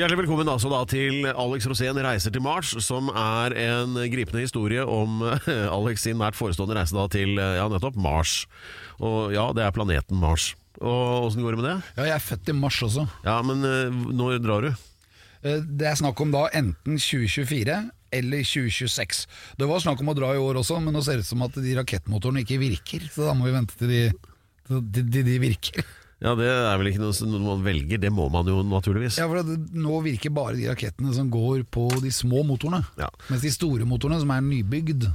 Hjertelig velkommen altså da til Alex Rosén reiser til Mars, som er en gripende historie om eh, Alex sin nært forestående reise da til eh, ja, nettopp Mars. Og ja, det er planeten Mars. Og åssen går det med det? Ja, jeg er født i mars også. Ja, men eh, når drar du? Det er snakk om da enten 2024 eller 2026. Det var snakk om å dra i år også, men nå ser det ut som at de rakettmotorene ikke virker. Så da må vi vente til de, til de, de, virker. Ja, det er vel ikke noe man velger, det må man jo naturligvis. Ja, for det, Nå virker bare de rakettene som går på de små motorene. Ja. Mens de store motorene, som er nybygd,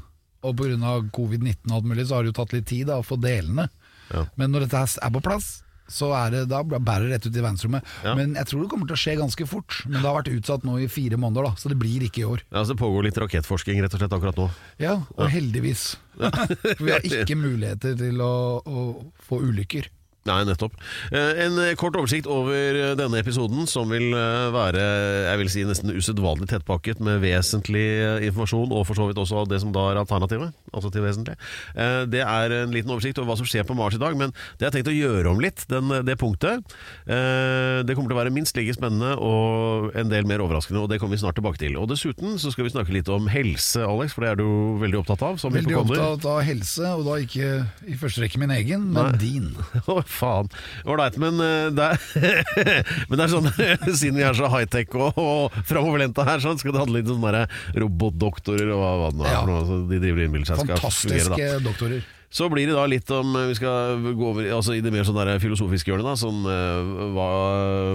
og pga. covid-19 og alt mulig, så har det jo tatt litt tid da, å få delene. Ja. Men når dette er på plass, så er det, da bærer det rett ut i verdensrommet. Ja. Men jeg tror det kommer til å skje ganske fort. Men det har vært utsatt nå i fire måneder, da, så det blir ikke i år. Ja, så Det pågår litt rakettforsking rett og slett akkurat nå. Ja, og heldigvis. For vi har ikke muligheter til å, å få ulykker. Nei, nettopp. Eh, En kort oversikt over denne episoden, som vil eh, være jeg vil si nesten usedvanlig tettpakket med vesentlig eh, informasjon, og for så vidt også det som da er alternativet. Altså til vesentlig. Det er en liten oversikt over hva som skjer på Mars i dag, men det har jeg tenkt å gjøre om litt, den, det punktet. Det kommer til å være minst like spennende og en del mer overraskende, og det kommer vi snart tilbake til. Og dessuten så skal vi snakke litt om helse, Alex, for det er du veldig opptatt av. Som Veldig opptatt av helse, og da ikke i første rekke min egen, men Nei. din. Faen. Ålreit, men eh, det er, men det er sånn Siden vi er så high-tech og, og framoverlente her, sånn, skal det handle litt om der robotdoktorer og hva, hva det nå er Ja. de driver og innbiller seg skal fungere, Fantastiske doktorer. Så blir det da litt om Vi skal gå over altså i det mer sånn der filosofiske hjørnet. da Sånn, eh, hva,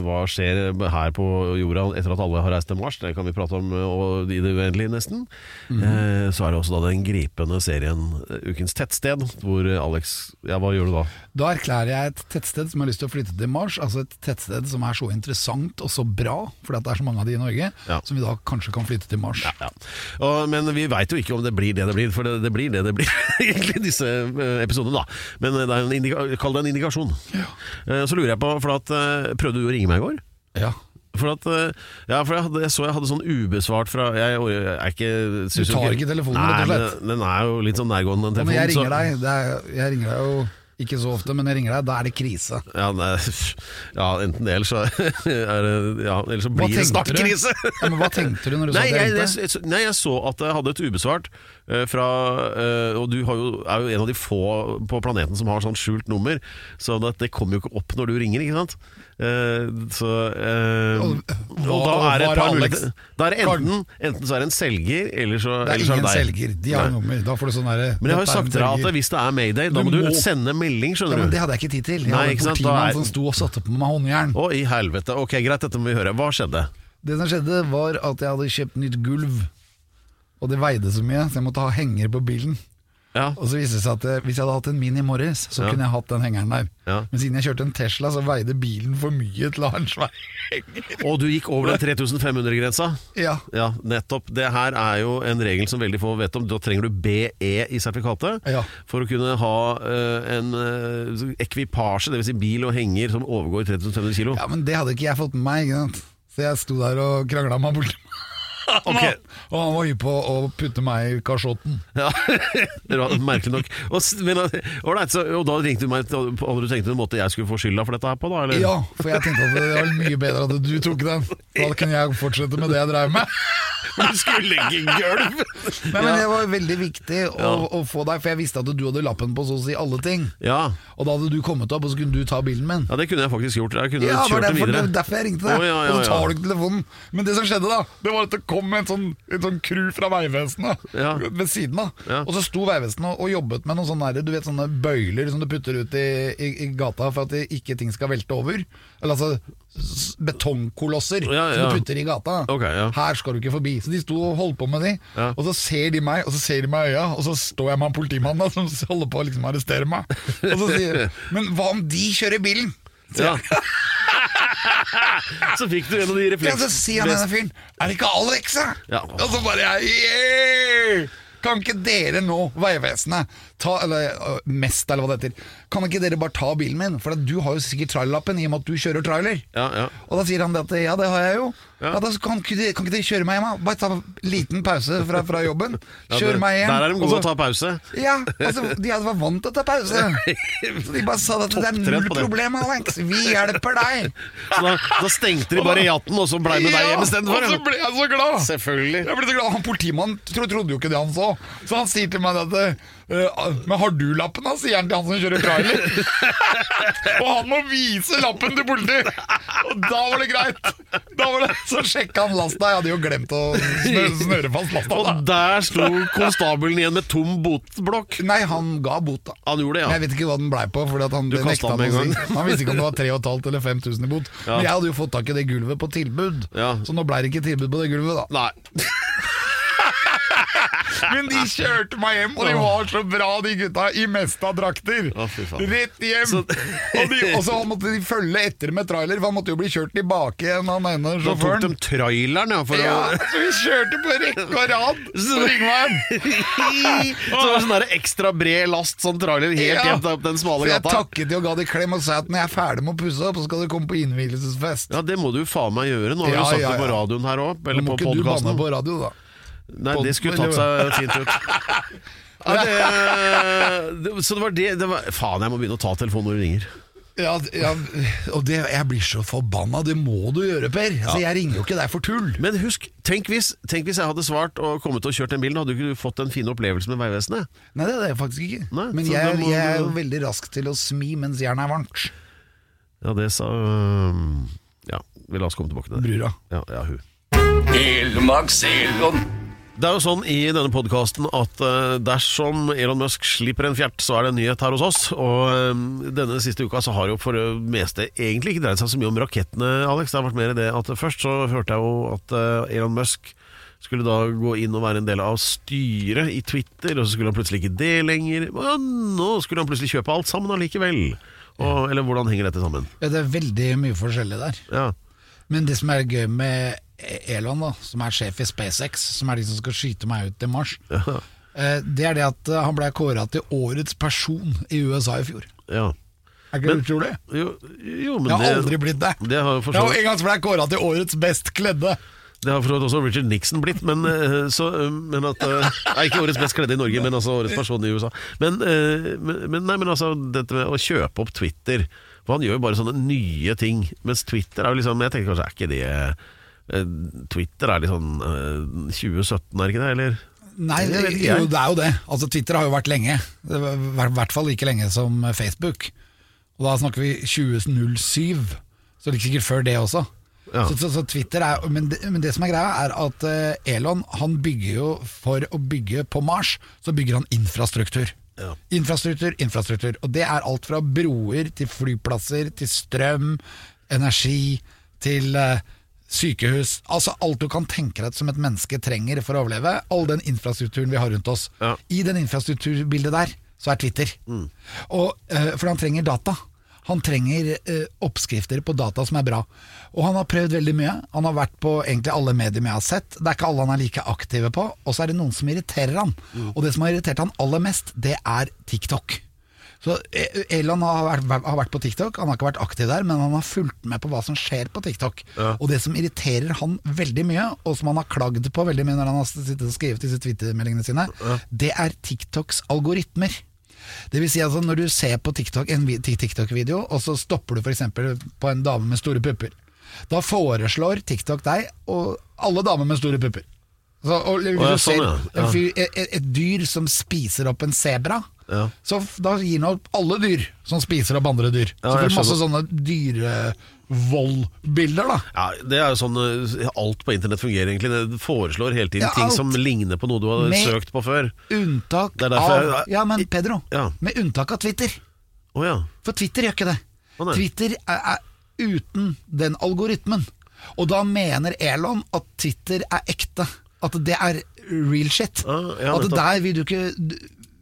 hva skjer her på jorda etter at alle har reist til Mars? Det kan vi prate om eh, og i det uendelige, nesten. Mhm. eh, så er det også da den gripende serien eh, Ukens tettsted, hvor eh, Alex Ja, hva gjør du da? Da erklærer jeg et tettsted som har lyst til å flytte til Mars. Altså et tettsted som er så interessant og så bra, fordi at det er så mange av de i Norge, Ja. som vi da kanskje kan flytte til Mars. Ja. Og, men vi veit jo ikke om det blir det det blir, for det, det blir det det blir, egentlig, disse eh, episodene. da Men det er en kall det en indikasjon. Ja. Så lurer jeg på, for at eh, prøvde du å ringe meg i går? Ja. For at, eh, ja, for jeg, hadde, jeg så jeg hadde sånn ubesvart fra Jeg, jeg er ikke Du tar ikke telefonen, rett og slett? Den er jo litt sånn nærgående, den telefonen. Ja, men jeg ringer deg, er, jeg ringer deg jo ikke så ofte, men jeg ringer deg, da er det krise. Ja, nei, ja, enten det, eller så, er det, ja, eller så blir det snart krise! Ja, men hva tenkte du når du Nei så det? jeg, jeg jeg, nei, jeg så at jeg hadde et ubesvart uh, fra uh, Og du har jo, er jo en av de få på planeten som har sånn skjult nummer, så det kommer jo ikke opp når du ringer, ikke sant? Eh, så eh, Og- da er det et par muligheter. Da er det enten, enten så er det en selger, eller så, Det er eller så ingen selger, de har nummer. Da får du sånn derre Men jeg har jo sagt til deg at hvis det er Mayday, da må du sende melding, skjønner men. Det hadde jeg ikke tid til. Jeg hadde en sant, politimann er- som sto og satte på meg håndjern. Å, i helvete. Ok, greit, dette må vi høre. Hva skjedde? Det som skjedde var at jeg hadde kjøpt nytt gulv Og det veide så mye Så jeg måtte ha henger på bilen Ja, Og så viste det seg at eh, hvis jeg hadde hatt en Mini Morris Så Ja. kunne jeg hatt den hengeren der Ja. Men siden jeg kjørte en Tesla Så veide bilen for mye til å ha en svær henger Og du gikk over den 3500-grensa? Ja, Ja, nettopp. Det her er jo en regel som veldig få vet om. Da trenger du BE i sertifikatet Ja. for å kunne ha eh, en uh, ekvipasje, dvs. Si bil og henger, som overgår 3500 kilo. ja, men det hadde ikke jeg fått med meg ikke sant? Så jeg sto der og kranglet meg han borte Ok. Og han var hypp på å putte meg i kasjotten Ja, Merkelig nok. Og, men, alright, så, og da ringte du meg og du tenkte en måte jeg skulle få skylda for dette her på? da? Eller? Ja, for jeg tenkte at det var mye bedre at du tok den Da kunne jeg fortsette med det jeg drev med du skulle legge gulv! Nei, men det var veldig viktig å, å få deg, for jeg visste at du hadde lappen på så å si alle ting. Ja. Og da hadde du kommet opp, og så kunne du ta bilen min. ja, det kunne jeg faktisk gjort. Jeg kunne Ja, kjørt den derfor, det var derfor jeg ringte deg. Oh, ja, ja, Og så tar du ikke telefonen. Men det som skjedde da, det var at det kom en sånn, en sånn crew fra Vegvesenet Ja. ved siden av. Ja. Og så sto Vegvesenet og, og jobbet med noen sånne, du vet, sånne bøyler som du putter ut i, i, i gata for at ikke ting skal velte over. Eller altså betongkolosser Ja, som du putter i gata. Okay, ja. Her skal du ikke forbi. Så de sto og holdt på med de. Og så ser de meg, og så ser de meg i øya, og så står jeg med en politimann da, som holder på å liksom arrestere meg. Og så sier de Men hva om de kjører bilen? Ja. så fikk du en av de Ja, så sier han denne fyren Er det ikke Alex, da? Ja. Og så bare jeg yeah! Kan ikke dere nå, Vegvesenet, ta, eller øh, Mest, eller hva det heter, kan ikke dere bare ta bilen min? For du har jo sikkert trailerlappen i og med at du kjører trailer. Ja, ja. Og da sier han det at ja, det har jeg jo. Ja. Ja. da kan, dere- kan ikke dere kjøre meg hjem? da? Bare ta en liten pause fra, fra jobben. Ja, Kjør meg hjem. Der er de gode til å ta pause. ja, altså, de var vant til å ta pause. Så de bare sa at det er null problem, Alex. Vi hjelper deg. Så da, da stengte de bare jatten, og så blei med deg hjem og så ble jeg så glad! Selvfølgelig. Jeg ble så glad, Han Politimannen trodde jo ikke det han så. Så han sier til meg at Men har du lappen, da? sier han til han som kjører trailer. og han må vise lappen til politiet! Og da var det greit! Da var det, Så sjekka han lasta. Jeg hadde jo glemt å snøre, snøre fast lasta. Og der sto konstabelen igjen med tom botblokk. Nei, han ga bot, da. Han gjorde det, ja. jeg vet ikke hva den blei på. Fordi han, Du nekta den med en si. han visste ikke om det var 3500 eller 5000 i bot. Ja. Men jeg hadde jo fått tak i det gulvet på tilbud, Ja. så nå blei det ikke tilbud på det gulvet, da. Nei. Men de kjørte meg hjem, og de var så bra, de gutta, i Mesta-drakter. Rett hjem. Så- og, de, og så måtte de følge etter med trailer, for han måtte jo bli kjørt tilbake igjen, han ene Da tok de traileren, ja, for Ja, å så vi kjørte på rekke og rad på Ringveien. Så det var sånn der ekstra bred last, sånn trailer helt Ja. opp den smale Så smale jeg gata. takket de og ga de klem og sa at når jeg er ferdig med å pusse opp, så skal du komme på innvielsesfest. Ja, det må du faen meg gjøre. Nå har Ja, du sagt det på radioen her òg, Nå eller må på ikke du banne på radio, da. Nei, det skulle tatt seg fint ut. Ja, det, det, så det var det, det var, Faen, jeg må begynne å ta telefonen når du ringer. Ja, ja og det, jeg blir så forbanna. Det må du gjøre, Per. Altså, jeg ringer jo ikke deg for tull. Men husk, tenk hvis, tenk hvis jeg hadde svart og kommet og kjørt den bilen, hadde du ikke fått en fin opplevelse med Vegvesenet? Nei, det hadde jeg faktisk ikke. Nei, Men jeg, må jeg er jo veldig rask til å smi mens jernet er varmt. Ja, det sa øh, Ja, vi la oss komme tilbake til det. Brura. Ja, ja, hun. Helmaks Elon. Det er jo sånn i denne podkasten at eh, dersom Elon Musk slipper en fjert, så er det en nyhet her hos oss. Og eh, denne siste uka så har jo for det meste egentlig ikke dreid seg så mye om rakettene, Alex. Det har vært mer det at først så hørte jeg jo at eh, Elon Musk skulle da gå inn og være en del av styret i Twitter, og så skulle han plutselig ikke det lenger. Og nå skulle han plutselig kjøpe alt sammen allikevel. Og, eller hvordan henger dette sammen? Ja, det er veldig mye forskjellig der. Ja, Men det som er gøy med Elon, da, som er sjef i SpaceX, som er de som skal skyte meg ut til Mars, ja. det er det at eh, han ble kåra til årets person i USA i fjor. ja. Er ikke det utrolig? Jo, jo men Jeg har det, aldri blitt det. det har jo for Ja, en gang ble jeg kåra til årets best kledde. Det har for så vidt også Richard Nixon blitt, men, eh, så, eh, men at eh, Nei, ikke årets best kledde i Norge, men altså årets person i USA. Men, eh, men, men, nei, men altså, dette med å kjøpe opp Twitter For han gjør jo bare sånne nye ting. Mens Twitter er jo liksom Jeg tenker kanskje er ikke det eh, Twitter er litt sånn eh, 2017, er det ikke det? Eller? Nei, Det jo, det er jo det. Altså, Twitter har jo vært lenge. I hvert fall like lenge som Facebook. Og da snakker vi 2007, så like sikkert før det også. Ja. Så, så, så Twitter er, men, det, men det som er greia, er at eh, Elon han bygger jo for å bygge på Mars, så bygger han infrastruktur. Ja. Infrastruktur, infrastruktur. Og det er alt fra broer til flyplasser, til strøm, energi, til eh, sykehus. Altså alt du kan tenke deg som et menneske trenger for å overleve. All den infrastrukturen vi har rundt oss. Ja. I den infrastrukturbildet der, så er Twitter. Og, uh, for han trenger data. Han trenger uh, oppskrifter på data som er bra. Og han har prøvd veldig mye. Han har vært på egentlig alle medier jeg har sett. Det er ikke alle han er like aktive på. Og så er det noen som irriterer han. Og det som har irritert han aller mest, det er TikTok. Så eh, Elon har vært, har vært på TikTok, han har ikke vært aktiv der, men han har fulgt med på hva som skjer på TikTok. Og det som irriterer han veldig mye, og som han har klagd på veldig mye når han har sittet og skrevet disse Twitter-meldingene sine, det er TikToks algoritmer. Det vil si altså Når du ser på TikTok, en TikTok-video, og så stopper du f.eks. på en dame med store pupper, da foreslår TikTok deg og alle damer med store pupper. Så, og, og, og, sånn, ja. Ja. et, et dyr som spiser opp en sebra, Ja. så da gir han opp alle dyr som spiser opp andre dyr. Ja, så får du masse sånne voldbilder, da. Ja, Det er jo sånn eh, alt på internett fungerer egentlig. Det foreslår hele tiden Ja, ting som ligner på noe du har Med- søkt på før. Unntak av Ja, men Pedro. Ja. Med unntak av Twitter. Oh, ja. For Twitter gjør ikke det. Oh. Twitter er, er uten den algoritmen. Og da mener Elon at Twitter er ekte. At det er real shit. Ah, ja, at der vil du ikke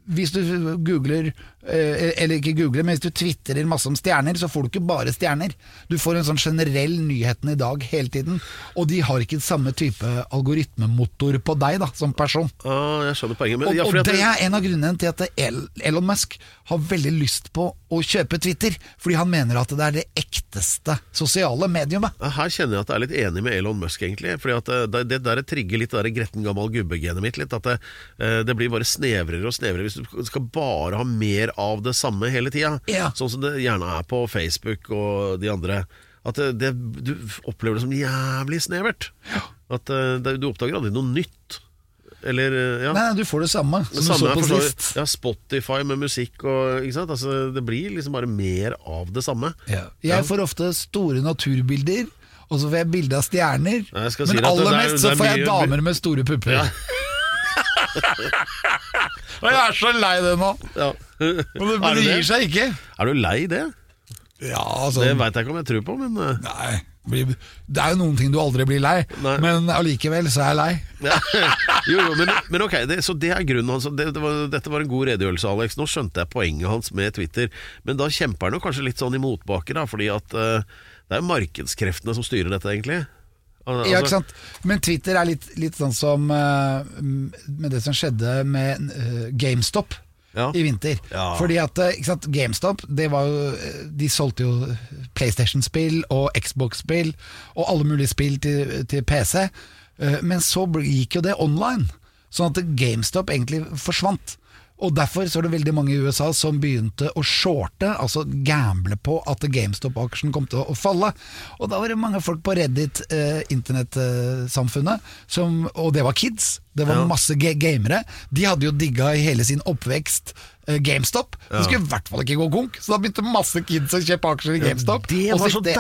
Hvis du googler, eller ikke google, men hvis du twitterer masse om stjerner, så får du ikke bare stjerner. Du får en sånn generell nyheten i dag hele tiden. Og de har ikke samme type algoritmemotor på deg da, som person. Ah, jeg skjønner poenget. Men, Og, og det er en av grunnene til at Elon Musk har veldig lyst på å kjøpe Twitter, fordi han mener at det er det ekteste sosiale mediumet. Her kjenner jeg at jeg er litt enig med Elon Musk, egentlig. Fordi eh, det, det der trigger litt det der gretten gammel gubbe-genet mitt litt. At det, eh, det blir bare snevrere og snevrere hvis du skal bare ha mer av det samme hele tida. Ja. Sånn som det gjerne er på Facebook og de andre. At det, det, du opplever det som jævlig snevert. At eh, det, du oppdager aldri noe nytt. Eller eh, ja. Nei, du får det samme Det samme du så på sist. ja, Spotify med musikk og ikke sant? Altså, Det blir liksom bare mer av det samme. Jeg får ofte store naturbilder, og så får jeg bilde av stjerner. Nei, si Men aller er- mest så får jeg mye- damer med store pupper. Ja. og jeg er så lei det nå! Ja. Det, men det gir seg ikke. Er du lei det? Ja, altså Det veit jeg ikke om jeg tror på, men eh, Nei, det er jo noen ting du aldri blir lei, Nei. men allikevel så er jeg lei. ja. Jo, jo, men, men ok, det, så det er grunnen hans. Det, det var, dette var en god redegjørelse, Alex. Nå skjønte jeg poenget hans med Twitter, men da kjemper han jo kanskje litt sånn i motbakke, da, fordi at uh, det er jo markedskreftene som styrer dette, egentlig. Ja, ikke altså- sant? Men Twitter er litt, litt sånn som uh, med det som skjedde med uh, GameStop Ja. i vinter. Ja. Fordi at eh, sant? GameStop det var jo, De solgte jo PlayStation-spill og Xbox-spill og alle mulige spill til, til PC. Men så gikk jo det online, sånn at GameStop egentlig forsvant. Og Derfor så er det veldig mange i USA som begynte å shorte, altså gamble på at GameStop-aksjen kom til å falle. Og da var det mange folk på Reddit, eh, internettsamfunnet, eh, og det var kids. Det var Ja. masse gamere. De hadde jo digga i hele sin oppvekst eh, GameStop. Det skulle i hvert fall ikke gå konk, så da begynte masse kids å kjøpe aksjer i GameStop. Det og var, det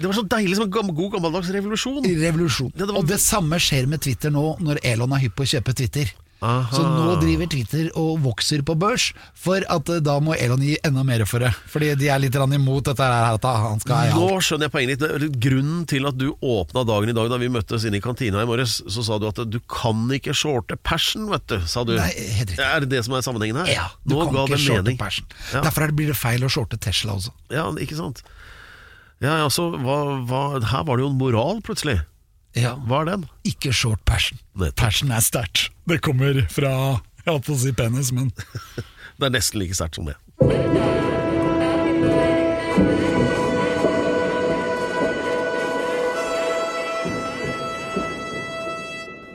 det var så deilig som en gammel, god gammeldags revolusjon. revolusjon. Ja, det var- Og det samme skjer med Twitter nå, når Elon er hypp på å kjøpe Twitter. Aha. Så nå driver Twitter og vokser på børs, for at eh, da må Elon gi enda mer for det. Fordi de er litt imot dette her, han skal ha Nå skjønner jeg poenget ditt. Grunnen til at du åpna dagen i dag da vi møttes inne i kantina i morges, så sa du at du kan ikke shorte passion, vet du. Sa du. Nei, helt riktig. Er det det som er sammenhengen her? Ja, du Nå kan ikke det shorte mening. Ja. Derfor er blir det feil å shorte Tesla også. Ja, ikke sant. Ja, altså, hva, hva, Her var det jo en moral, plutselig. Ja. Hva er den? Ikke short passion. Persen Passion er sterkt. Det kommer fra Jeg holdt på å si penis, men Det er nesten like sterkt som det.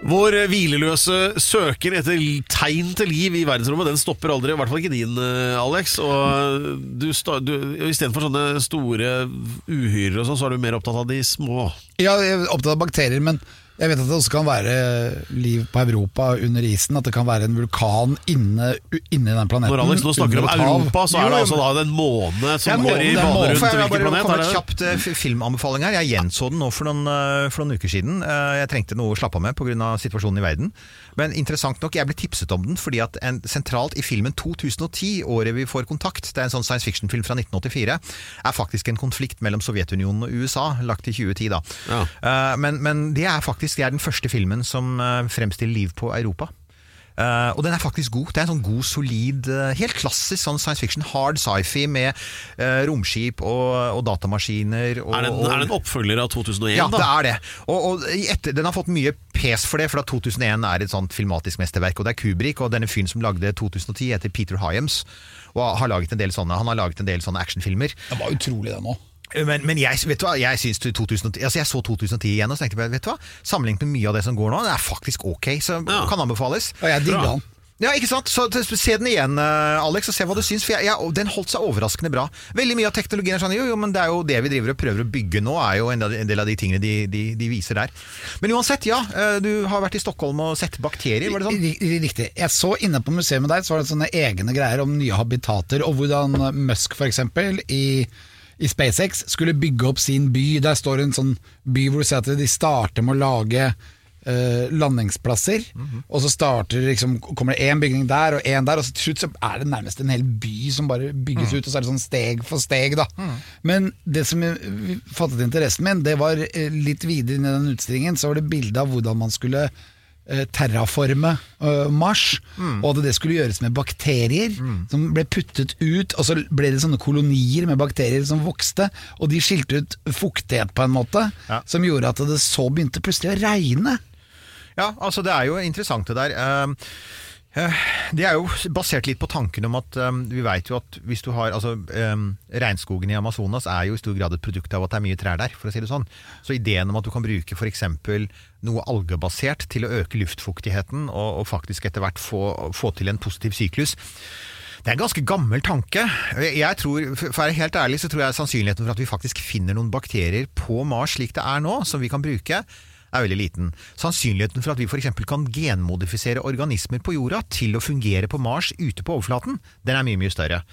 Vår hvileløse søker etter tegn til liv i verdensrommet, den stopper aldri. I hvert fall ikke din, eh, Alex. Og du, du, Istedenfor sånne store uhyrer og sånn, så er du mer opptatt av de små. Ja, jeg er opptatt av bakterier, men jeg vet at det også kan være liv på Europa under isen. At det kan være en vulkan inne, inne i den planeten. Når Alex nå snakker om. Europa, så er det altså da en måne som går i bane rundt hvilken planet? jeg bare komme et kjapt eh, filmanbefaling her. Jeg gjenså den nå for noen, eh, for noen uker siden. Eh, Jeg trengte noe å slappe av med pga. situasjonen i verden. Men interessant nok, jeg ble tipset om den fordi at en, sentralt i filmen 2010, året vi får kontakt, det er en sånn science fiction-film fra 1984, er faktisk en konflikt mellom Sovjetunionen og USA, lagt i 2010 da. Ja. Men, men det er faktisk det er den første filmen som eh, fremstiller liv på Europa. Uh, og den er faktisk god. Det er en sånn god, solid, uh, helt klassisk sånn science fiction, hard sci-fi med uh, romskip og, og datamaskiner. Og, Er det, en, er det en oppfølger av 2001, ja, da? det er det. Og, og etter, den har fått mye pes for det, for at 2001 er et sånt filmatisk mesterverk. Og det er Kubrick og denne fyren som lagde 2010, heter Peter Hyams. Og har laget en del sånne, han har laget en del sånne actionfilmer. Det var utrolig, det nå. Men, men jeg, vet du hva, jeg, 2010, altså jeg så 2010 igjen og tenkte vet du hva, sammenlignet med mye av det som går nå, det er faktisk ok, så Ja. kan anbefales. Og jeg digger han. Ja, ikke sant? Så Se den igjen, eh, Alex, og se hva du syns. For jeg, jeg, den holdt seg overraskende bra. Veldig mye av teknologien er sånn Jo, jo, men det er jo det vi driver og prøver å bygge nå, er jo en del, av de tingene de, de, de viser der. Men uansett, ja. eh, Du har vært i Stockholm og sett bakterier, var det sånn? Ri- ri- Riktig. Jeg så inne på museet med deg, så var det sånne egne greier om nye habitater, og hvordan Musk f.eks. i i SpaceX skulle bygge opp sin by. Der står en sånn by hvor du ser at de starter med å lage eh, landingsplasser. Og så starter liksom, kommer det én bygning der og én der, og så til slutt så er det nærmest en hel by som bare bygges ut, og så er det sånn steg for steg. da Men det som jeg- fattet interessen min, det var eh, litt videre inn i den utstillingen, så var det bilde av hvordan man skulle eh, terraforme Mars, Mars, og at det skulle gjøres med bakterier som ble puttet ut, og så ble det sånne kolonier med bakterier som vokste, og de skilte ut fuktighet på en måte, Ja. som gjorde at det så begynte plutselig å regne. Ja, altså det er jo interessant det der. Eh, eh, Det er jo basert litt på tanken om at um, vi vet jo at hvis du har altså um, Regnskogen i Amazonas er jo i stor grad et produkt av at det er mye trær der, for å si det sånn. Så ideen om at du kan bruke f.eks. noe algebasert til å øke luftfuktigheten, og, og faktisk etter hvert få, få til en positiv syklus, det er en ganske gammel tanke. Jeg tror, for å være helt ærlig så tror jeg sannsynligheten for at vi faktisk finner noen bakterier på Mars slik det er nå, som vi kan bruke, er veldig liten. Sannsynligheten for at vi f.eks. kan genmodifisere organismer på jorda til å fungere på Mars ute på overflaten, den er mye, mye større.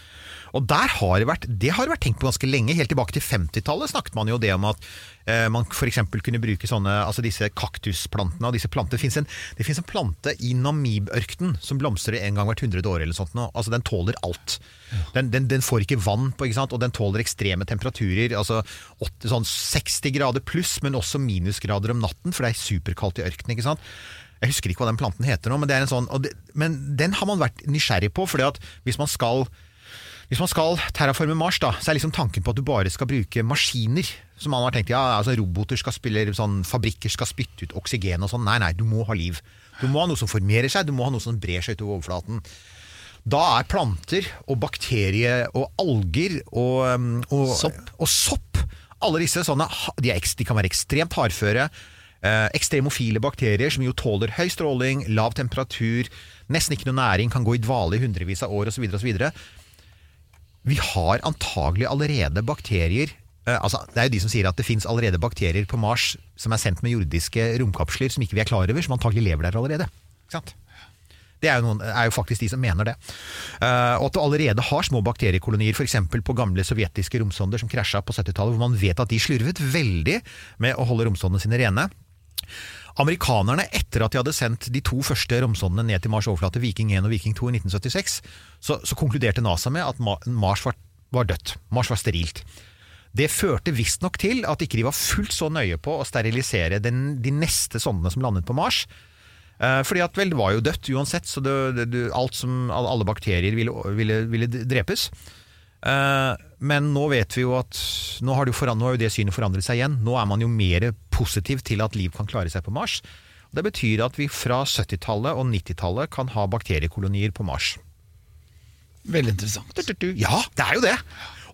Og der har det vært, det har vært tenkt på ganske lenge. Helt tilbake til 50-tallet snakket man jo det om at man f.eks. kunne bruke sånne, altså disse kaktusplantene og disse plantene. Det finnes en, en plante i Namib-ørkenen som blomstrer en gang hvert hundrede år eller sånt nå. Altså den tåler alt. Den, den, den får ikke vann på, ikke og den tåler ekstreme temperaturer. Altså 80, sånn 60 grader pluss, men også minusgrader om natten, for det er superkaldt i ørkenen. ikke sant? Jeg husker ikke hva den planten heter nå, men, det er en sånn, og det, men den har man vært nysgjerrig på. fordi at hvis man skal hvis man skal terraforme Mars, da, så er liksom tanken på at du bare skal bruke maskiner. Som man har tenkt, ja, altså Roboter skal spille, sånn, fabrikker skal spytte ut oksygen og sånn. Nei, nei, du må ha liv. Du må ha noe som formerer seg, du må ha noe som brer seg utover overflaten. Da er planter og bakterier og alger og, um, og Sopp. Og sopp alle disse sånne, de, er, de kan være ekstremt hardføre. Eh, ekstremofile bakterier som jo tåler høy stråling, lav temperatur, nesten ikke noe næring, kan gå i dvale i hundrevis av år osv. Vi har antagelig allerede bakterier eh, altså Det er jo de som sier at det fins allerede bakterier på Mars som er sendt med jordiske romkapsler som ikke vi er klar over, som antagelig lever der allerede. Ikke sant? Det er jo, noen, er jo faktisk de som mener det. Uh, og at du allerede har små bakteriekolonier, f.eks. på gamle sovjetiske romsonder som krasja på 70-tallet, hvor man vet at de slurvet veldig med å holde romsondene sine rene. Amerikanerne, etter at de hadde sendt de to første romsondene ned til Mars overflate, Viking 1 og Viking 2 i 1976, så, så konkluderte NASA med at Mars var, var dødt. Mars var sterilt. Det førte visstnok til at ikke de var fullt så nøye på å sterilisere den, de neste sondene som landet på Mars. Eh, fordi at vel, det var jo dødt uansett, så det, det, alt som, alle bakterier ville, ville, ville drepes. Eh, men nå vet vi jo at nå har, det jo det synet forandret seg igjen. Nå er man jo mer positiv til at liv kan klare seg på Mars. Det betyr at vi fra 70-tallet og 90-tallet kan ha bakteriekolonier på Mars. Veldig interessant. Ja, det er jo det!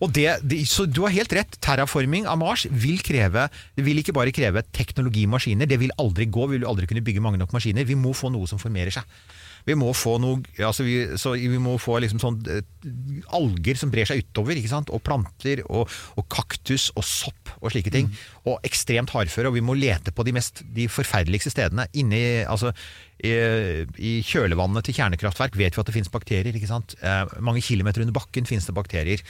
Det, det, så du har helt rett. Terraforming av Mars vil kreve Det vil ikke bare kreve teknologimaskiner. Det vil aldri gå. Vi vil aldri kunne bygge mange nok maskiner. Vi må få noe som formerer seg. Vi må få noe altså vi, så vi må få liksom sånn eh, alger som brer seg utover, og planter, og, og kaktus og sopp og slike ting. Og ekstremt hardføre. Og vi må lete på de, mest, de forferdeligste stedene. Inni, altså, i, I til kjernekraftverk vet vi at det finnes bakterier. Eh, mange kilometer under bakken finnes det bakterier.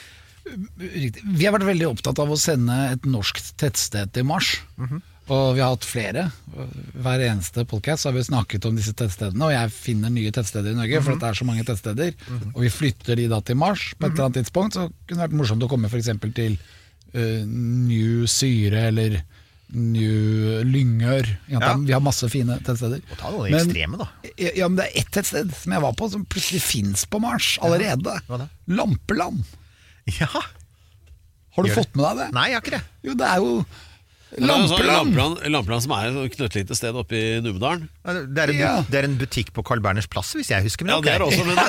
Riktig. Vi har vært veldig opptatt av å sende et norsk tettsted til Mars. Og vi har hatt flere. Hver eneste podkast har vi snakket om disse tettstedene. Og jeg finner nye tettsteder i Norge, for det er så mange tettsteder. Og vi flytter de da til Mars på et eller annet tidspunkt. Så kunne det vært morsomt å komme f.eks. til uh, New Syre eller New Lyngør. Ja, Ja. Vi har masse fine tettsteder. Og ta noen ekstreme, da. Ja, ja, men det er ett tettsted som jeg var på, som plutselig fins på Mars allerede. Da? Lampeland. Ja. Har du Gjør fått med deg det? Nei, jeg har ikke det. Jo, det er jo Lampeland! Lampeland, Lampeland som er et knøttlite sted oppe i Numedalen. Det er en, Ja. det er en butikk på Carl Berners plass, hvis jeg husker. Men Ja, ok. det er det også, men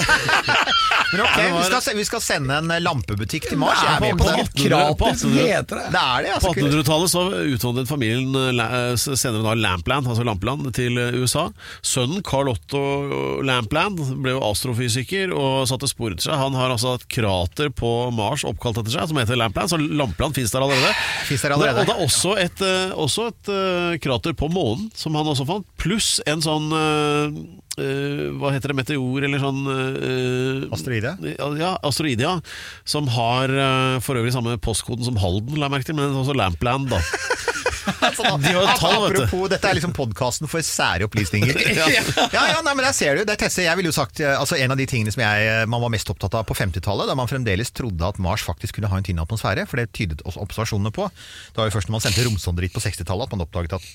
Men ok, Ja, det var- vi, skal, se- vi skal sende en lampebutikk til Mars. Jeg er med på det. 1800 heter det. Det er det, På altså. 1800-tallet så utvandret familien eh, La- senere da Lampland, altså Lampeland, til eh, USA. Sønnen Carl Otto Lampland ble jo astrofysiker og satte spor etter seg. Han har altså et krater på Mars oppkalt etter seg, som heter Lampland, så Lampland finnes der allerede. Finnes der allerede. Og det er også et, eh, også et eh, krater på månen, som han også fant, pluss en sånn eh, eh, Hva heter det? Meteor, eller sånn uh, Asteroide? Ja, asteroide, ja. Som har uh, for øvrig samme postkoden som Halden, la jeg merke til, men også Lampland, da. De har tall, vet du. Apropos, dette er liksom podkasten for sære opplysninger. ja. ja, nei, men der ser du. Det er Tesse, jeg ville jo sagt altså En av de tingene som jeg, man var mest opptatt av på 50-tallet, da man fremdeles trodde at Mars faktisk kunne ha en tynn atmosfære, for det tydet også observasjonene på. Det var jo først når man sendte romsonder dit på 60-tallet at man oppdaget at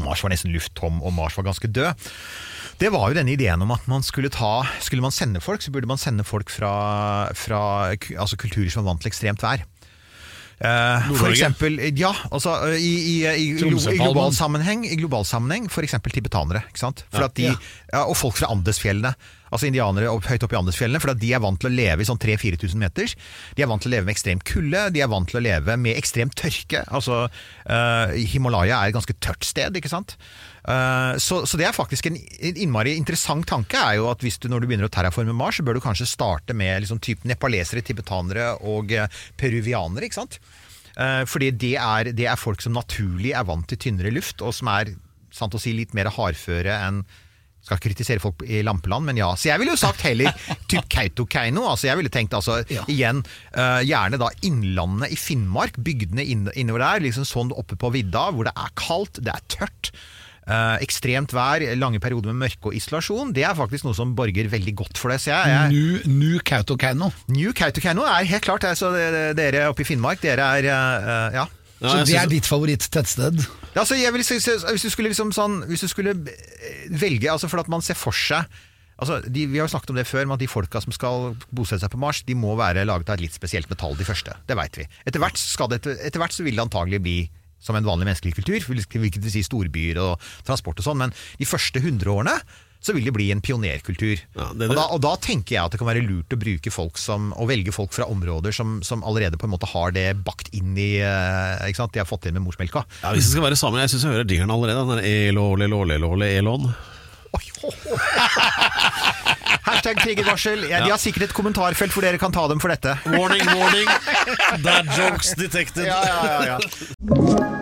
Mars var nesten lufttom, og Mars var ganske død. Det var jo denne ideen om at man skulle ta Skulle man sende folk, så burde man sende folk fra, fra altså kulturer som var vant til ekstremt vær. Uh, for eksempel, ja, altså i, i, i, i global sammenheng, i global sammenheng eksempel tibetanere. For at de, ja, og folk fra Andesfjellene. Altså indianere opp, høyt oppe i Andesfjellene. For de er vant til å leve i sånn 3000-4000 meters. De er vant til å leve med ekstrem kulde. De er vant til å leve med ekstrem tørke. Altså, uh, Himalaya er et ganske tørt sted, ikke sant. Eh, så, så det er faktisk en innmari interessant tanke. er jo at hvis du Når du begynner å terraforme Mars, så bør du kanskje starte med liksom typ nepalesere, tibetanere og eh, peruvianere. ikke sant? Fordi det er, det er folk som naturlig er vant til tynnere luft, og som er sant å si, litt mer hardføre enn skal ikke kritisere folk i lampeland, men ja. Så jeg ville jo sagt heller typ Kautokeino. Altså jeg ville tenkt altså igjen uh, gjerne da Innlandet i Finnmark, bygdene inn, innover der. liksom Sånn oppe på vidda hvor det er kaldt, det er tørt. Uh, ekstremt vær, lange perioder med mørke og isolasjon. Det er faktisk noe som borger veldig godt for det. Så jeg, jeg new, new, Kautokeino. New Kautokeino er helt klart altså, Dere oppe i Finnmark, dere er uh, ja. Ja, Så det er ditt favorittettsted? Ja, altså, jeg vil, si- hvis du skulle liksom sånn Hvis du skulle eh, velge altså For at man ser for seg Altså, de, vi har jo snakket om det før, men at de folka som skal bosette seg på Mars, de må være laget av et litt spesielt metall, de første. Det veit vi. Etter hvert, skal det, etter hvert så vil det antagelig bli som en vanlig menneskelig kultur, hvilket vil si storbyer og transport og sånn, men de første hundre årene så vil det bli en pionerkultur. Ja, det- og, da, og da tenker jeg at det kan være lurt å bruke folk som, å velge folk fra områder som, som allerede på en måte har det bakt inn i eh, ikke sant? De har fått det inn med morsmelka. Ja, hvis det skal være sammen, jeg syns jeg hører jingeren allerede. Den der elåle, låle, låle, elån. Oi, ho, ho. Hashtag triggervarsel. Ja, de har sikkert et kommentarfelt hvor dere kan ta dem for dette. Warning, warning. Dad jokes detected. Ja, ja, ja, ja.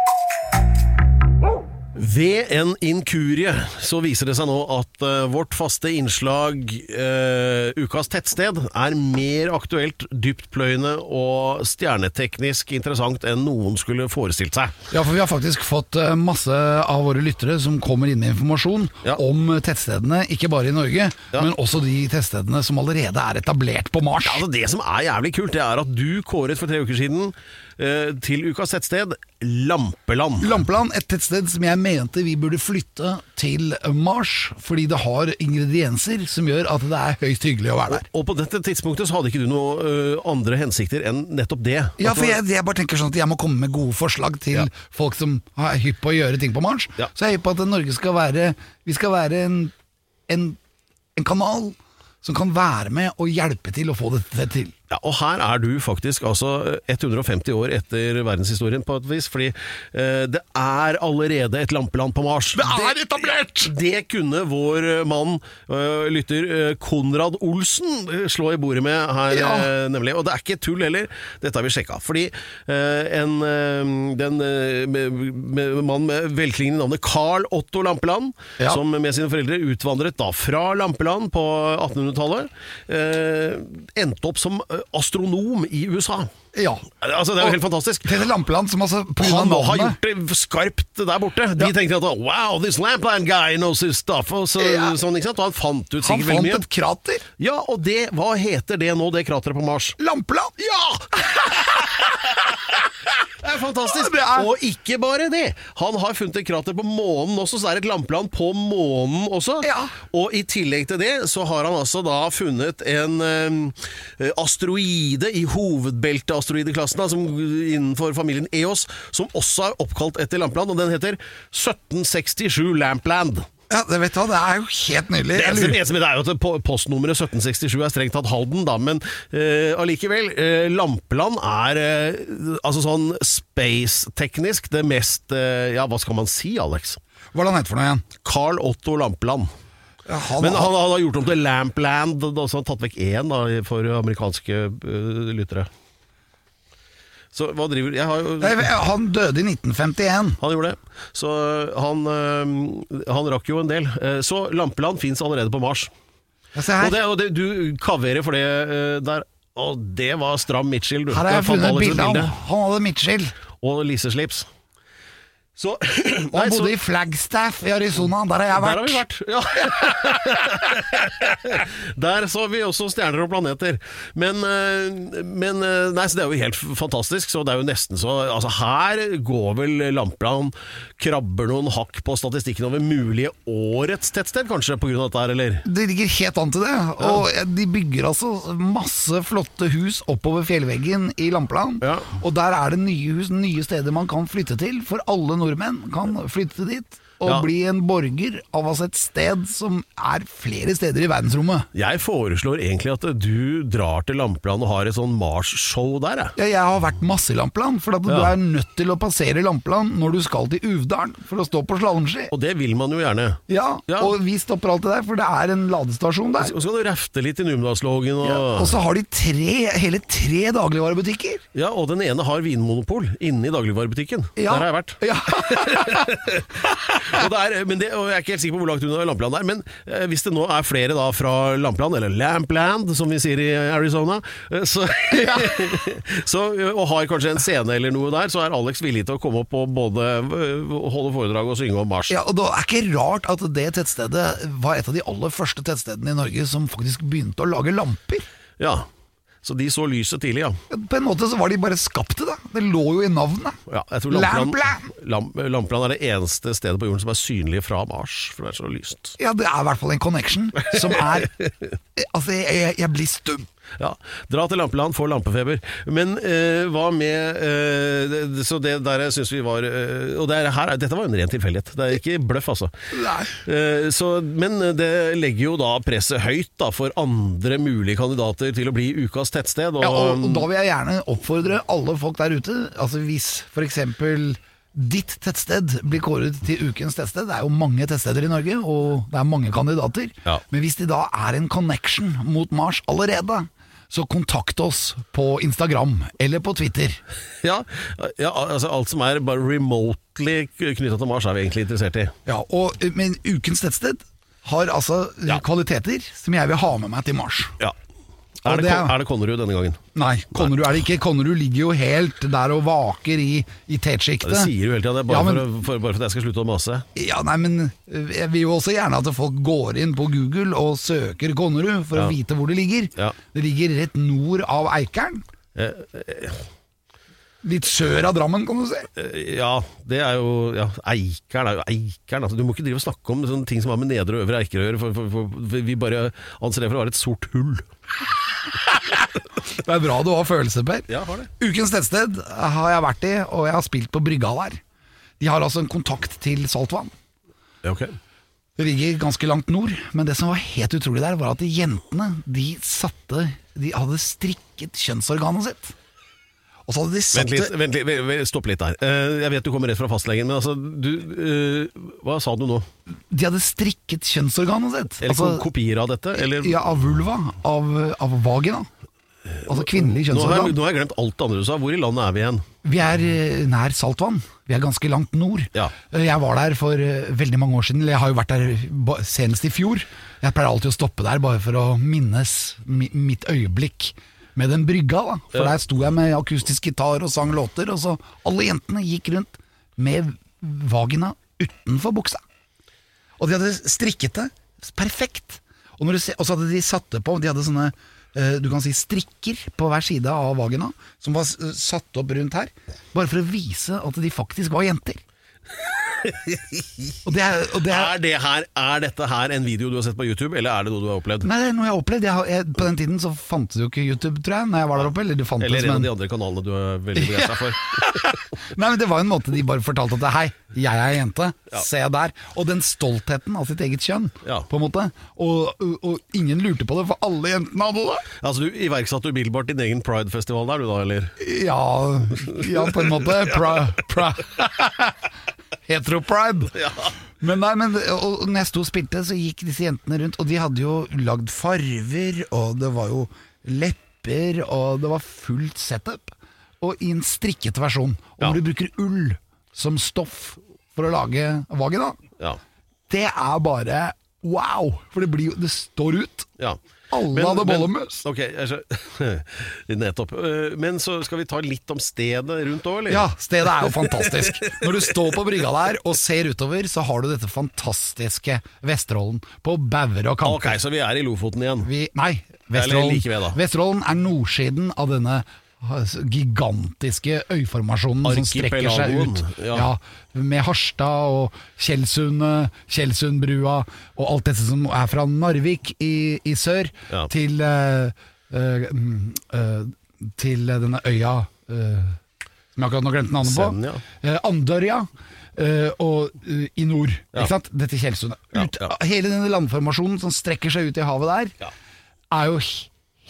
Ved en inkurie så viser det seg nå at uh, vårt faste innslag uh, Ukas tettsted er mer aktuelt, dyptpløyende og stjerneteknisk interessant enn noen skulle forestilt seg. Ja, for vi har faktisk fått uh, masse av våre lyttere som kommer inn med informasjon Ja. om tettstedene, ikke bare i Norge, men også de tettstedene som allerede er etablert på Mars. Altså Det som er jævlig kult, det er at du kåret for tre uker siden til Ukas tettsted Lampeland. Lampeland, et tettsted som jeg mente vi burde flytte til Mars, fordi det har ingredienser som gjør at det er høyst hyggelig å være der. Og på dette tidspunktet så hadde ikke du noen uh, andre hensikter enn nettopp det. Ja, for jeg, jeg bare tenker sånn at jeg må komme med gode forslag til folk som er hypp på å gjøre ting på Mars. Ja. Så jeg er hypp på at Norge skal være Vi skal være en, en, en kanal som kan være med og hjelpe til å få dette til. Ja, og her er du faktisk altså 150 år etter verdenshistorien på et vis, fordi eh, det er allerede et lampeland på Mars. Det er etablert! Det kunne vår eh, mann, øh, lytter øh, Konrad Olsen, eh, slå i bordet med her, Ja. øh, nemlig. Og det er ikke tull heller, dette har vi sjekka. Fordi eh, en eh, den eh, med, med, mann med velklingende navnet Carl Otto Lampeland, Ja. som med sine foreldre utvandret da fra Lampeland på 1800-tallet, eh, endte opp som eh, astronom i USA. Ja. Altså, det er jo helt fantastisk. Peter Lampeland, som altså Han må ha gjort det skarpt der borte. De tenkte at wow, this Lampland guy knows his stuff. Og, så, Ja. sånn, ikke sant? og han fant ut sikkert veldig mye. Han fant et krater. Ja, og det, hva heter det nå, det krateret på Mars? Lampeland! Ja! Det er fantastisk! Det er- Og ikke bare det. Han har funnet et krater på månen også, så det er et lampeland på månen også. Ja. Og i tillegg til det så har han altså da funnet en eh, asteroide i hovedbelteasteroideklassen, da, som innenfor familien EOS, som også er oppkalt etter Lampland, og den heter 1767 Lampland. Ja, det vet du hva, det er jo helt nydelig. Det eneste, det eneste med det er jo at postnummeret 1767 er strengt tatt Halden, da, men eh, allikevel. Uh, Lampeland er uh, altså sånn space-teknisk det mest eh, Ja, hva skal man si, Alex? Hva er det han heter for noe igjen? Carl Otto Lampeland. Ja, han, Men han, han har gjort om til Lampland, da, så han har tatt vekk én for amerikanske eh, lyttere. Så hva driver Jeg har jo Nei, han døde i 1951. Han gjorde det. Så han, øh, han rakk jo en del. Eh, Så Lampeland fins allerede på Mars. Ja, se her. Og, det, og det, du kaverer for det der. Og det var stram midtskill, du. Her har jeg funnet et bilde av han. Hadde midtskill. Og lisseslips. Så Nei, han så- bodde i Flagstaff i Arizona. Der har jeg vært. Der har vi vært. Ja. Der så vi også stjerner og planeter. Men, øh, men øh, Nei, så det er jo helt fantastisk. Så det er jo nesten så Altså, her går vel Lampeland krabber noen hakk på statistikken over mulige årets tettsted, kanskje, av dette her, eller? Det ligger helt an til det. Og de bygger altså masse flotte hus oppover fjellveggen i Lampeland. Ja. Og der er det nye hus, nye steder man kan flytte til. For alle nordmenn kan flytte dit og Ja. bli en borger av altså et sted som er flere steder i verdensrommet. Jeg foreslår egentlig at du drar til Lampeland og har et sånn Mars-show der, jeg. Ja, jeg har vært masse i Lampeland, for at du er nødt til å passere Lampeland når du skal til Uvdalen for å stå på slalåmski. Og det vil man jo gjerne. Ja, Ja. og vi stopper alltid der, for det er en ladestasjon der. Og så kan du refte litt i Numedalslågen og Ja, og så har de tre, hele tre dagligvarebutikker. Ja, og den ene har vinmonopol inne i dagligvarebutikken. Ja. Der har jeg vært. Ja. Og, det er, men det, og Jeg er ikke helt sikker på hvor langt unna Lampeland er, men eh, hvis det nå er flere da fra Lampeland, eller Lampland som vi sier i Arizona, eh, så, så, og har kanskje en scene eller noe der, så er Alex villig til å komme opp og både eh, holde foredrag og synge om Mars. Ja, og Det er ikke rart at det tettstedet var et av de aller første tettstedene i Norge som faktisk begynte å lage lamper. Ja, Så de så lyset tidlig, ja. På en måte så var de bare skapt det. Det lå jo i navnet. ja Lampland. Lamp, Lampeland er det eneste stedet på jorden som er synlig fra Mars, for det er så lyst. Ja, det er i hvert fall en connection som er Altså, jeg, jeg blir stum. Ja, Dra til Lampeland, få lampefeber. Men eh, hva med eh, Så det der syns vi var eh, Og det er, her, dette var en ren tilfeldighet. Det er ikke bløff, altså. Eh, så, men det legger jo da presset høyt da, for andre mulige kandidater til å bli ukas tettsted. Og, Ja, og, og da vil jeg gjerne oppfordre alle folk der ute. Altså Hvis f.eks. ditt tettsted blir kåret til ukens tettsted Det er jo mange tettsteder i Norge, og det er mange kandidater. Ja. Men hvis de da er en connection mot Mars allerede, så kontakt oss på Instagram eller på Twitter. ja, ja, altså alt som er bare remotely knytta til Mars, er vi egentlig interessert i. Ja, og Men ukens tettsted har altså kvaliteter som jeg vil ha med meg til Mars. Ja. Er det, er- er det Konnerud denne gangen? Nei, Konnerud er det ikke. Konnerud ligger jo helt der og vaker i, i Ja, tetsjiktet. det sier du hele tida, det er bare, Ja, men- for, for, bare for at jeg skal slutte å mase. Ja, nei, men eh, jeg vil jo også gjerne at folk går inn på Google og søker Konnerud for Ja. å vite hvor det ligger. Det ligger rett nord av Eikeren. Eh, Litt sør av Drammen, kan du si. Eh, Ja, det er jo ja, Eikeren er jo Eikeren. Altså, du må ikke drive og snakke om sånne ting som har med nedre og øvre Eiker å gjøre, for, for, for vi bare anser det for å være et sort hull. Det er bra du har følelser, Per. Ja, har det. Ukens tettsted har jeg vært i, og jeg har spilt på brygga der. De har altså en kontakt til saltvann. Ja, ok. Det ligger ganske langt nord, men det som var helt utrolig der, var at jentene de satte De hadde strikket kjønnsorganet sitt. Og så hadde de satt Vent litt, vent litt, vent- stopp litt der. Eh, Jeg vet du kommer rett fra fastlegen, men altså du, eh, Hva sa du nå? De hadde strikket kjønnsorganet sitt. Eller Altså, kopier av dette? Eller? ja, av vulva. Av, av vagina. Altså kvinnelig Nå har, jeg, kjønnsorgan. nå har jeg glemt alt det andre du sa. Hvor i landet er vi igjen? Vi er eh, nær saltvann. Vi er ganske langt nord. Ja. Jeg var der for veldig mange år siden. Jeg har jo vært der senest i fjor. Jeg pleier alltid å stoppe der bare for å minnes mitt øyeblikk med den brygga, da. For der sto jeg med akustisk gitar og sang låter, og så alle jentene gikk rundt med vagina utenfor buksa. Og de hadde strikket det perfekt. Og, ser, og så hadde de satt det på, de hadde sånne eh, du kan si strikker på hver side av vagina, som var satt opp rundt her, bare for å vise at de faktisk var jenter. Og det er, og det er, Er, det her, er dette her en video du har sett på YouTube, eller er det noe du har opplevd? Nei, det er noe jeg har opplevd. Jeg har, jeg, på den tiden så fantes jo ikke YouTube, tror jeg, når jeg var der oppe. Eller Eller en av de andre kanalene du er veldig begeistra for? Nei, men Det var en måte de bare fortalte at hei, jeg er jente, Ja. se der. Og den stoltheten av sitt eget kjønn, Ja. på en måte. Og, og, og ingen lurte på det, for alle jentene hadde det. Altså, Du iverksatte umiddelbart din egen Pride-festival der, du da, eller? Ja, ja på en måte. Pra, pra. Hetero-pride. Men nei, men og når jeg sto og spilte, så gikk disse jentene rundt, og de hadde jo lagd farver, og det var jo lepper, og det var fullt setup. Og i en strikkete versjon. Og når du bruker ull som stoff for å lage vagina, Ja. det er bare wow! For det, blir det står ut. ja. Alle hadde bollemus. Ok, nettopp. Eh, Men så skal vi ta litt om stedet rundt òg, eller? Ja, stedet er jo fantastisk. Når du står på brygga der og ser utover, så har du dette fantastiske Vesterålen på bauger og Ok, kanter. så vi er i Lofoten igjen. Vi, nei, Eller Vesterålen, like ved, da. Vesterålen er nordsiden av denne gigantiske øyformasjonen som strekker seg ut. ja. Ja, med Harstad og Tjeldsundet, Tjeldsundbrua og alt dette som er fra Narvik i, i sør Ja. til, uh, uh, til denne øya uh, som jeg akkurat nå glemte navnet på. Eh, Andørja. Uh, og uh, i nord. Ja. Ikke sant? Dette Tjeldsundet. Ja, ja. Hele denne landformasjonen som strekker seg ut i havet der, er jo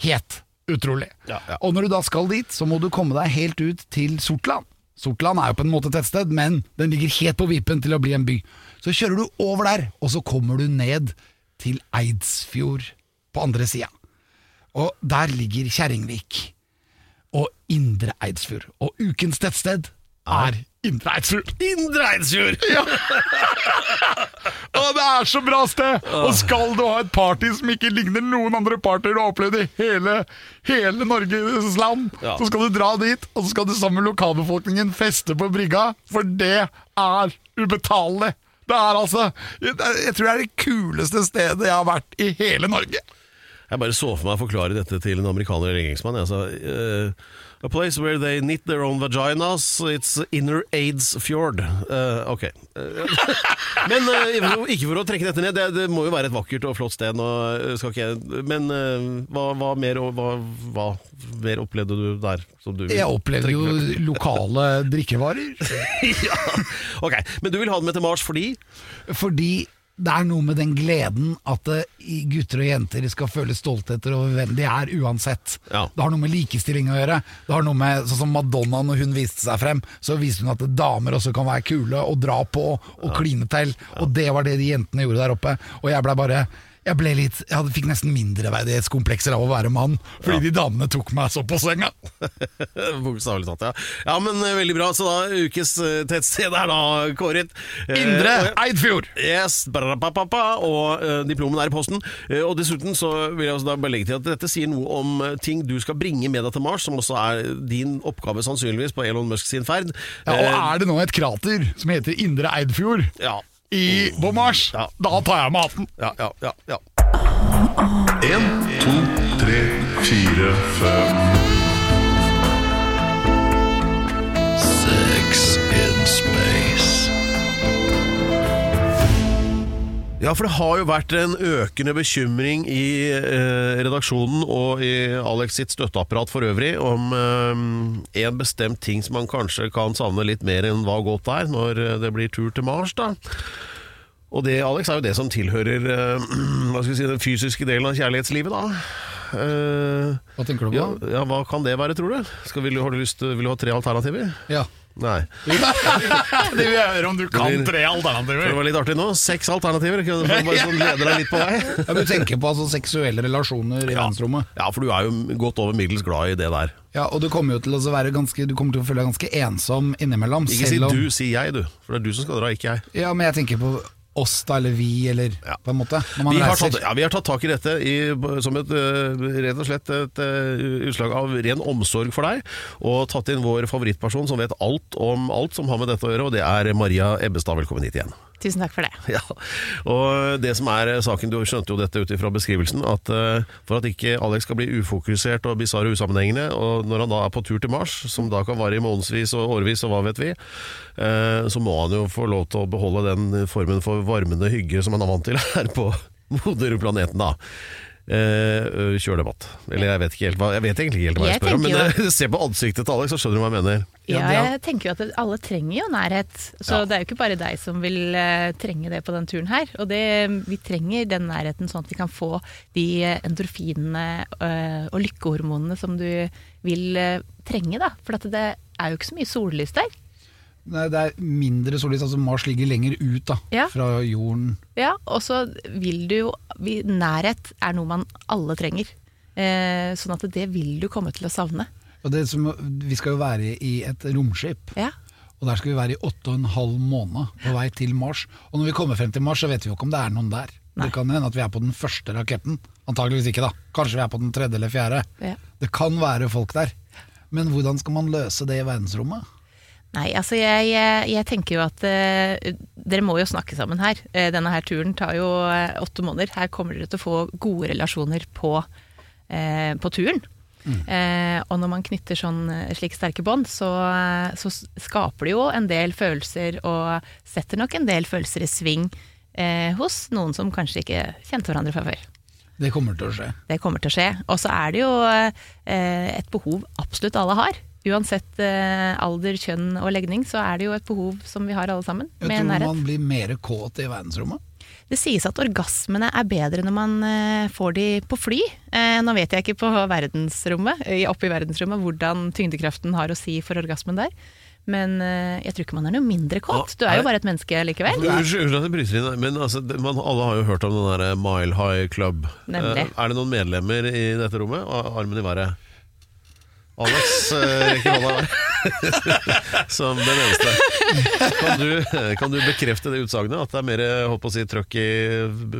het. Utrolig. Ja, ja. Og når du da skal dit, så må du komme deg helt ut til Sortland. Sortland er jo på en måte et tettsted, men den ligger helt på vippen til å bli en by. Så kjører du over der, og så kommer du ned til Eidsfjord på andre sida. Og der ligger Kjerringvik og Indre Eidsfjord. Og ukens tettsted er Indre Eidsfjord. Indre Eidsfjord! Ja. og det er så bra sted! Og skal du ha et party som ikke ligner noen andre partyer du har opplevd i hele, hele Norges land, Ja. så skal du dra dit, og så skal du sammen med lokalbefolkningen feste på brygga, for det er ubetalelig. Det er altså Jeg tror det er det kuleste stedet jeg har vært i hele Norge. Jeg bare så for meg å forklare dette til en amerikaner eller engelskmann. Jeg sa, uh, a place where they knit their own vaginas, it's inner AIDS fjord. Uh, ok. Eh, men uh, ikke for å trekke dette ned, det, det må jo være et vakkert og flott sted. Nå, eh, jeg- men uh, hva, hva, mer, hva, hva mer opplevde du der? Som du Jeg opplevde jo lokale drikkevarer. ja. Ok, Men du vil ha det med til Mars fordi Fordi det er noe med den gleden at eh, gutter og jenter skal føle stoltheter over hvem de er, uansett. Ja. Det har noe med likestilling å gjøre. Det har noe med, sånn som Madonna, når hun viste seg frem, så viste hun at damer også kan være kule og dra på og kline til. Og det var det de jentene gjorde der oppe. Og jeg ble bare jeg ble litt, jeg fikk nesten mindreverdighetskomplekser av å være mann, fordi de damene tok meg så på senga. Bokstavelig talt, ja. Ja, men eh, veldig bra. Så da, ukes eh, tettsted er da kåret. Eh, Indre Eidfjord! Yes, barapapapa, og uh, diplomen er i posten. Eh, og dessuten så vil jeg også da bare legge til at dette sier noe om ting du skal bringe med deg til Mars, som også er din oppgave sannsynligvis på Elon Musk sin ferd. Ja, og er det nå et krater som heter Indre Eidfjord ja, i, på Ja. da tar jeg med hatten. ja, ja, ja, ja. En, to, tre, fire, fem Ja, for det har jo vært en økende bekymring i eh, redaksjonen og i Alex sitt støtteapparat for øvrig om eh, en bestemt ting som man kanskje kan savne litt mer enn hva godt er når eh, det blir tur til Mars, da. Og det, Alex, er jo det som tilhører eh, hva skal vi si, den fysiske delen av kjærlighetslivet, da. Eh, Hva tenker du på? ja, hva kan det være, tror du? Skal, vil, du, har du lyst, vil du ha tre alternativer? Ja. Nei. Det vil jeg høre om du kan blir- tre Det var litt artig nå. Seks alternativer. Du bare sånn leder deg litt på vei? Ja, du tenker på altså seksuelle relasjoner i verdensrommet. Ja, for du er jo godt over middels glad i det der. Ja, og du kommer jo til å være ganske Du kommer til å føle deg ganske ensom innimellom. Ikke si om- du, si jeg, du. For det er du som skal dra, ikke jeg. Ja, men jeg tenker på oss, da, eller vi, eller på en måte. Vi har, tatt, ja, vi har tatt tak i dette i, som et, øh, rett og slett et øh, utslag av ren omsorg for deg, og tatt inn vår favorittperson som vet alt om alt som har med dette å gjøre, og det er Maria Ebbestad. Velkommen hit igjen. Tusen takk for det. Ja, og det som er saken, du skjønte jo dette ut ifra beskrivelsen, at eh, for at ikke Alex skal bli ufokusert og bisarr og usammenhengende, og når han da er på tur til Mars, som da kan vare i månedsvis og årevis og hva vet vi, eh, så må han jo få lov til å beholde den formen for varmende hygge som han er vant til her på moderplaneten da. Eh, kjør debatt. Eller jeg vet, ikke helt hva, jeg vet egentlig ikke helt hva jeg, Jeg spør om, men eh, se på ansiktet til Alex, så skjønner du hva jeg mener. Ja, jeg tenker jo at alle trenger jo nærhet, så det er jo ikke bare deg som vil eh, trenge det på den turen her. Og det, vi trenger den nærheten sånn at vi kan få de endorfinene eh, og lykkehormonene som du vil eh, trenge, da. For at det er jo ikke så mye sollys der. Nei, det er mindre sollys, altså Mars ligger lenger ut da, Ja. fra jorden. Ja, og så vil du jo vi, Nærhet er noe man alle trenger. Eh, sånn at det vil du komme til å savne. Og det som, vi skal jo være i et romskip, Ja. og der skal vi være i åtte og en halv måned på vei til Mars. Og når vi kommer frem til Mars, så vet vi jo ikke om det er noen der. Det kan hende at vi er på den første raketten. Antageligvis ikke, da. Kanskje vi er på den tredje eller fjerde. Ja. Det kan være folk der. Men hvordan skal man løse det i verdensrommet? Nei, altså jeg, jeg, jeg tenker jo at eh, dere må jo snakke sammen her. Eh, denne her turen tar jo eh, åtte måneder. Her kommer dere til å få gode relasjoner på, eh, på turen. Eh, og når man knytter sånn eh, slike sterke bånd, så, så skaper det jo en del følelser, og setter nok en del følelser i sving hos noen som kanskje ikke kjente hverandre fra før. Det kommer til å skje. Det kommer til å skje. Og så er det jo et behov absolutt alle har. Uansett eh, alder, kjønn og legning, så er det jo et behov som vi har alle sammen. Jeg med tror nærhet. man blir mer kåt i verdensrommet. Det sies at orgasmene er bedre når man eh, får de på fly. Eh, nå vet jeg ikke på verdensrommet, eh, oppe i verdensrommet hvordan tyngdekraften har å si for orgasmen der. Men eh, jeg tror ikke man er noe mindre kåt. Du er jo bare et menneske likevel. Unnskyld at jeg bryter inn, men altså, det- man, alle har jo hørt om den der Mile High Club. Nemlig. Eh, er det noen medlemmer i dette rommet? Armen i været. Alex eh, rekker hånda. Som den eneste. Kan du, kan du bekrefte det utsagnet? At det er mer holdt på å si, trøkk i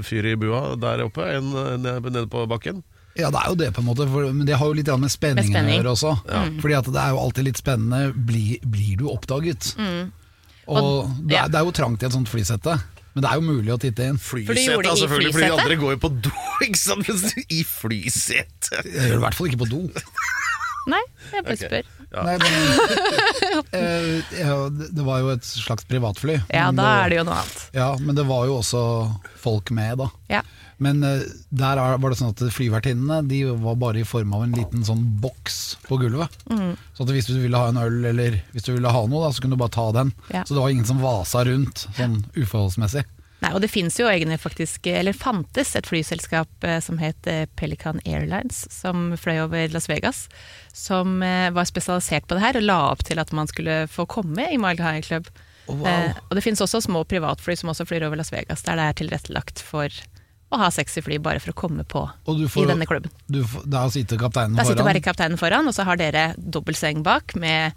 fyr i bua der oppe enn nede på bakken? Ja, det er jo det, på en måte, for, men det har jo litt med Med spenningen spenning. å gjøre også. Ja. Fordi at det er jo alltid litt spennende. Blir, blir du oppdaget? Mm. Og, Og- det, ja. er, det er jo trangt i et sånt flysette, men det er jo mulig å titte inn. Flysete, det i selvfølgelig, fordi de andre går jo på do, ikke sant? I flysete! Jeg gjør det i hvert fall ikke på do. Nei, jeg bare okay. spør. Nei, men, eh, ja, det det var jo et slags privatfly. Ja, da da er det jo noe annet. Ja, men det var jo også folk med, da. Ja. Men eh, der er, var det sånn at flyvertinnene De var bare i form av en liten sånn boks på gulvet. Mm. Så at hvis du ville ha en øl eller hvis du ville ha noe, da, så kunne du bare ta den. Ja. Så det var ingen som vasa rundt sånn uforholdsmessig. Nei, og det finnes jo egne faktisk, eller fantes et flyselskap eh, som het eh, Pelican Airlines, som fløy over Las Vegas, som eh, var spesialisert på det her, og la opp til at man skulle få komme i Mile High Club. wow. Eh, og det finnes også små privatfly som også flyr over Las Vegas, der det er tilrettelagt for å ha sexy fly bare for å komme på du i denne klubben. Du, får- da sitter kapteinen Da sitter bare kapteinen foran, og så har dere dobbeltseng bak med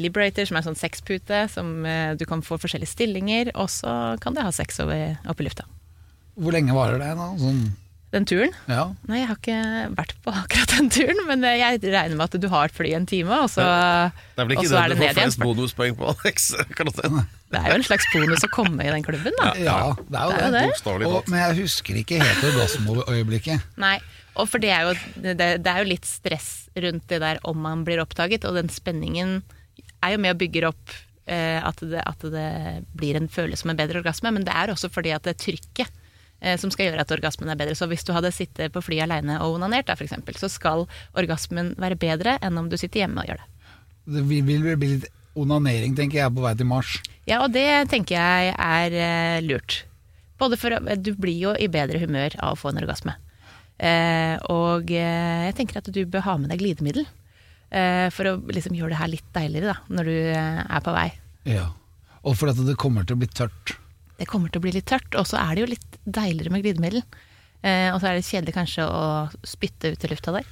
Liberator, som er en sånn sexpute, som eh, du kan få forskjellige stillinger, og så kan du ha sex over, oppe i lufta. Hvor lenge varer det? da? Sånn, Den turen? ja. Nei, jeg har ikke vært på akkurat den turen, men eh, jeg regner med at du har et fly en time, og så, Det er vel og ikke så det er det du får ned igjen. flest bonuspoeng på, Alex? Det er jo en slags bonus å komme i den klubben, da. Ja, det er jo Det er det. jo det. Og, men jeg husker ikke helt orgasmeøyeblikket. Nei, og for det er, jo, det, det er jo litt stress rundt det der om man blir oppdaget, og den spenningen er jo med og bygger opp eh, at, det, at det blir en følelse som en bedre orgasme, men det er også fordi at det er trykket eh, som skal gjøre at orgasmen er bedre. Så hvis du hadde sittet på flyet aleine og onanert, da, for eksempel, så skal orgasmen være bedre enn om du sitter hjemme og gjør det. Det vil, vel bli litt onanering, tenker jeg, på vei til Mars. Ja, og det tenker jeg er eh, lurt. Både for Du blir jo i bedre humør av å få en orgasme. Eh, og eh, jeg tenker at du bør ha med deg glidemiddel. Eh, for å liksom gjøre det her litt deiligere da, når du eh, er på vei. Ja. Og for at det kommer til å bli tørt. Det kommer til å bli litt tørt, og så er det jo litt deiligere med glidemiddel. Eh, og så er det kjedelig kanskje å spytte ut i lufta der.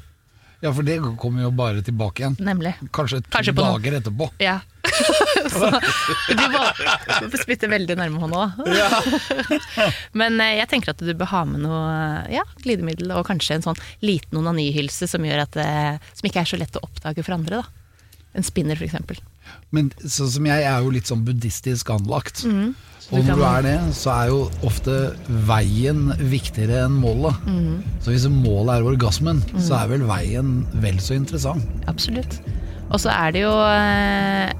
Ja, for det kommer jo bare tilbake igjen. Nemlig. Kanskje to Kanskje dager etterpå. Ja. Så du må spytte veldig nærme hånda, da. Men eh, jeg tenker at du bør ha med noe ja, glidemiddel og kanskje en sånn liten onanihylse som, gjør at det, som ikke er så lett å oppdage for andre. da. En spinner, for eksempel. Men sånn som jeg er jo litt sånn buddhistisk anlagt. Mm. Og når du er det, så er jo ofte veien viktigere enn målet. Mm. Så hvis målet er orgasmen, så Mhm. er vel veien vel så interessant. Absolutt. Og så er det jo eh,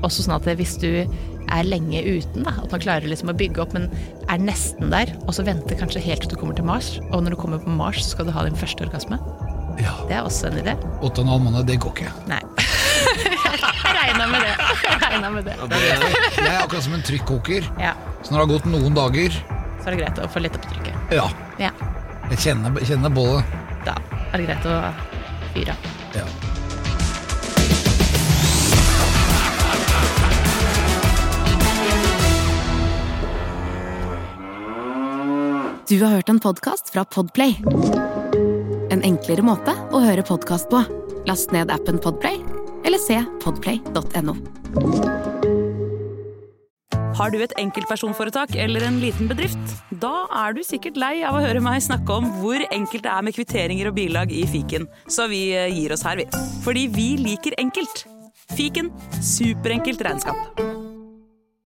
også sånn at hvis du er lenge uten, da, at man klarer liksom å bygge opp, men er nesten der, og så venter kanskje helt til du kommer til Mars, og når du kommer på Mars, så skal du ha din første orgasme. Det er også en idé. Åtte og en halv måned, det går ikke. Nei. Jeg regna med det. Jeg med det. Jeg er akkurat som en trykkoker. Ja, Så når det har gått noen dager, så er det greit å få litt opp trykket. ja, Ja, jeg kjenner, kjenner på da er det greit å fyre av. Ja. Du har hørt en podkast fra Podplay. En enklere måte å høre podkast på. Last ned appen Podplay, eller se podplay.no. Har du et enkeltpersonforetak eller en liten bedrift? Da er du sikkert lei av å høre meg snakke om hvor enkelt det er med kvitteringer og bilag i fiken, så vi eh, gir oss her, vi. Fordi vi liker enkelt. Fiken superenkelt regnskap.